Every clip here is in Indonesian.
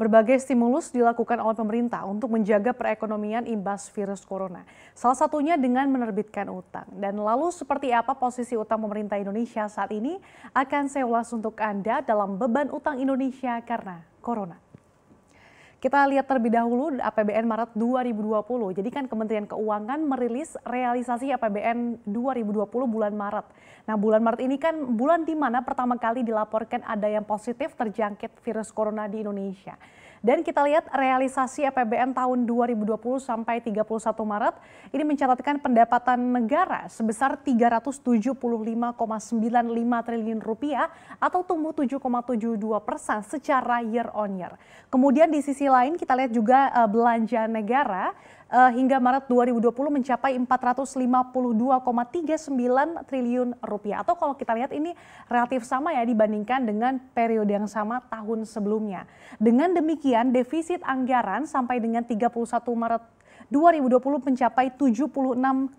Berbagai stimulus dilakukan oleh pemerintah untuk menjaga perekonomian imbas virus corona. Salah satunya dengan menerbitkan utang. Dan lalu seperti apa posisi utang pemerintah Indonesia saat ini akan saya ulas untuk Anda dalam beban utang Indonesia karena corona. Kita lihat terlebih dahulu APBN Maret 2020. Jadi kan Kementerian Keuangan merilis realisasi APBN 2020 bulan Maret. Nah bulan Maret ini kan bulan di mana pertama kali dilaporkan ada yang positif terjangkit virus corona di Indonesia. Dan kita lihat realisasi APBN tahun 2020 sampai 31 Maret ini mencatatkan pendapatan negara sebesar 375,95 triliun rupiah atau tumbuh 7,72 persen secara year on year. Kemudian di sisi lain kita lihat juga uh, belanja negara uh, hingga Maret 2020 mencapai 452,39 triliun rupiah. Atau kalau kita lihat ini relatif sama ya dibandingkan dengan periode yang sama tahun sebelumnya. Dengan demikian defisit anggaran sampai dengan 31 Maret 2020 mencapai 76,44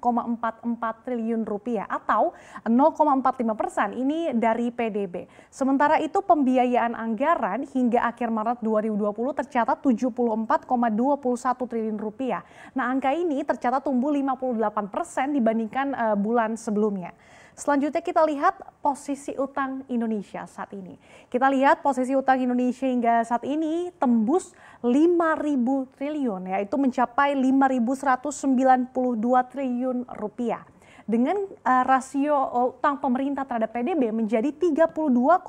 triliun rupiah atau 0,45 persen ini dari PDB. Sementara itu pembiayaan anggaran hingga akhir Maret 2020 tercatat 74,21 triliun rupiah. Nah angka ini tercatat tumbuh 58 persen dibandingkan uh, bulan sebelumnya. Selanjutnya kita lihat posisi utang Indonesia saat ini. Kita lihat posisi utang Indonesia hingga saat ini tembus 5.000 triliun yaitu mencapai 5.192 triliun rupiah dengan uh, rasio utang pemerintah terhadap PDB menjadi 32,12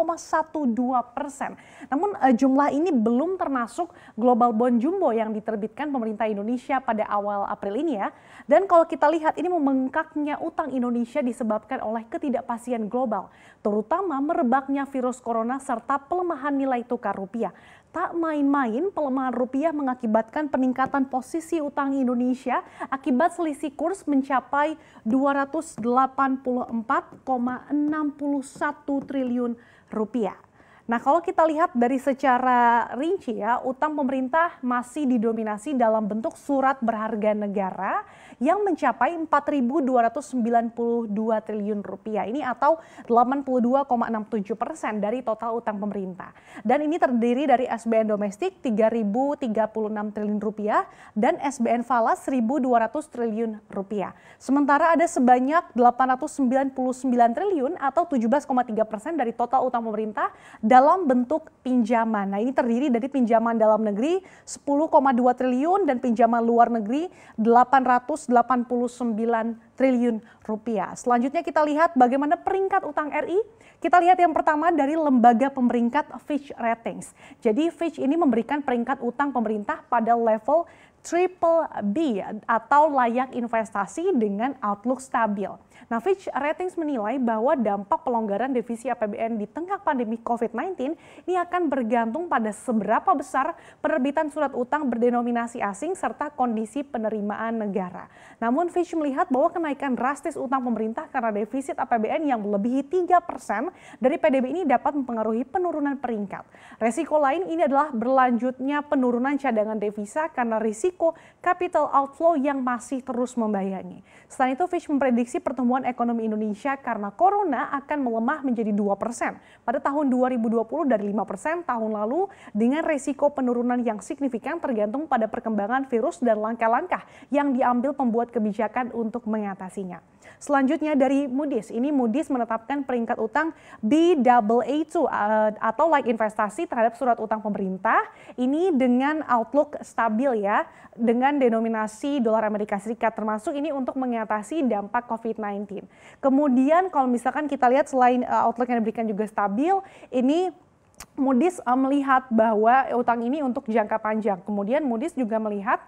persen. Namun uh, jumlah ini belum termasuk global bond jumbo yang diterbitkan pemerintah Indonesia pada awal April ini ya. Dan kalau kita lihat ini membengkaknya utang Indonesia disebabkan oleh ketidakpastian global, terutama merebaknya virus corona serta pelemahan nilai tukar rupiah. Tak main-main, pelemahan rupiah mengakibatkan peningkatan posisi utang Indonesia akibat selisih kurs mencapai 284,61 triliun rupiah. Nah, kalau kita lihat dari secara rinci ya, utang pemerintah masih didominasi dalam bentuk surat berharga negara yang mencapai 4.292 triliun rupiah ini atau 82,67 persen dari total utang pemerintah. Dan ini terdiri dari SBN domestik 3.036 triliun rupiah dan SBN falas 1.200 triliun rupiah. Sementara ada sebanyak 899 triliun atau 17,3 persen dari total utang pemerintah dalam dalam bentuk pinjaman. Nah, ini terdiri dari pinjaman dalam negeri 10,2 triliun dan pinjaman luar negeri 889 triliun rupiah. Selanjutnya kita lihat bagaimana peringkat utang RI. Kita lihat yang pertama dari lembaga pemeringkat Fitch Ratings. Jadi Fitch ini memberikan peringkat utang pemerintah pada level triple B atau layak investasi dengan outlook stabil. Nah, Fitch Ratings menilai bahwa dampak pelonggaran defisit APBN di tengah pandemi COVID-19 ini akan bergantung pada seberapa besar penerbitan surat utang berdenominasi asing serta kondisi penerimaan negara. Namun Fitch melihat bahwa kenaikan drastis utang pemerintah karena defisit APBN yang melebihi 3 persen dari PDB ini dapat mempengaruhi penurunan peringkat. Resiko lain ini adalah berlanjutnya penurunan cadangan devisa karena risiko capital outflow yang masih terus membayangi. Selain itu, Fitch memprediksi pertumbuhan ekonomi Indonesia karena corona akan melemah menjadi 2 persen pada tahun 2020 dari 5 persen tahun lalu dengan resiko penurunan yang signifikan tergantung pada perkembangan virus dan langkah-langkah yang diambil pembuat kebijakan untuk mengatasinya. Selanjutnya dari Moody's, ini Moody's menetapkan peringkat utang Baa2 uh, atau like investasi terhadap surat utang pemerintah ini dengan outlook stabil ya, dengan denominasi dolar Amerika Serikat termasuk ini untuk mengatasi dampak COVID-19. Kemudian kalau misalkan kita lihat selain uh, outlook yang diberikan juga stabil, ini Moody's uh, melihat bahwa utang ini untuk jangka panjang. Kemudian Moody's juga melihat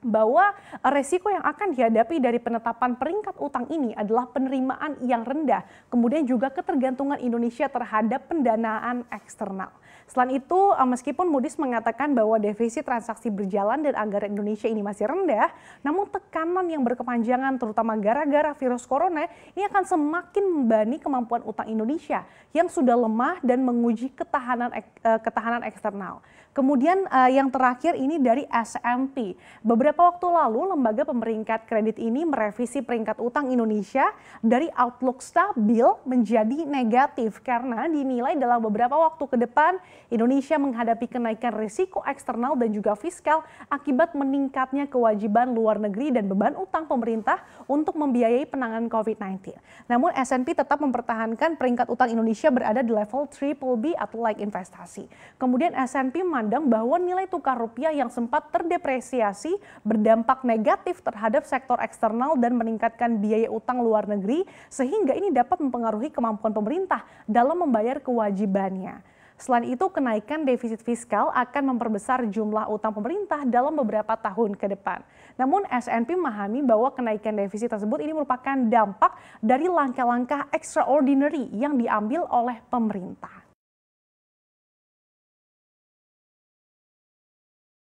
bahwa resiko yang akan dihadapi dari penetapan peringkat utang ini adalah penerimaan yang rendah, kemudian juga ketergantungan Indonesia terhadap pendanaan eksternal. Selain itu, eh, meskipun Moody's mengatakan bahwa defisit transaksi berjalan dan anggaran Indonesia ini masih rendah, namun tekanan yang berkepanjangan terutama gara-gara virus corona ini akan semakin membani kemampuan utang Indonesia yang sudah lemah dan menguji ketahanan eh, ketahanan eksternal. Kemudian eh, yang terakhir ini dari S&P. Beberapa Beberapa waktu lalu, lembaga pemeringkat kredit ini merevisi peringkat utang Indonesia dari outlook stabil menjadi negatif karena dinilai dalam beberapa waktu ke depan Indonesia menghadapi kenaikan risiko eksternal dan juga fiskal akibat meningkatnya kewajiban luar negeri dan beban utang pemerintah untuk membiayai penanganan COVID-19. Namun S&P tetap mempertahankan peringkat utang Indonesia berada di level triple B atau like investasi. Kemudian S&P memandang bahwa nilai tukar rupiah yang sempat terdepresiasi berdampak negatif terhadap sektor eksternal dan meningkatkan biaya utang luar negeri sehingga ini dapat mempengaruhi kemampuan pemerintah dalam membayar kewajibannya. Selain itu, kenaikan defisit fiskal akan memperbesar jumlah utang pemerintah dalam beberapa tahun ke depan. Namun, SNP memahami bahwa kenaikan defisit tersebut ini merupakan dampak dari langkah-langkah extraordinary yang diambil oleh pemerintah.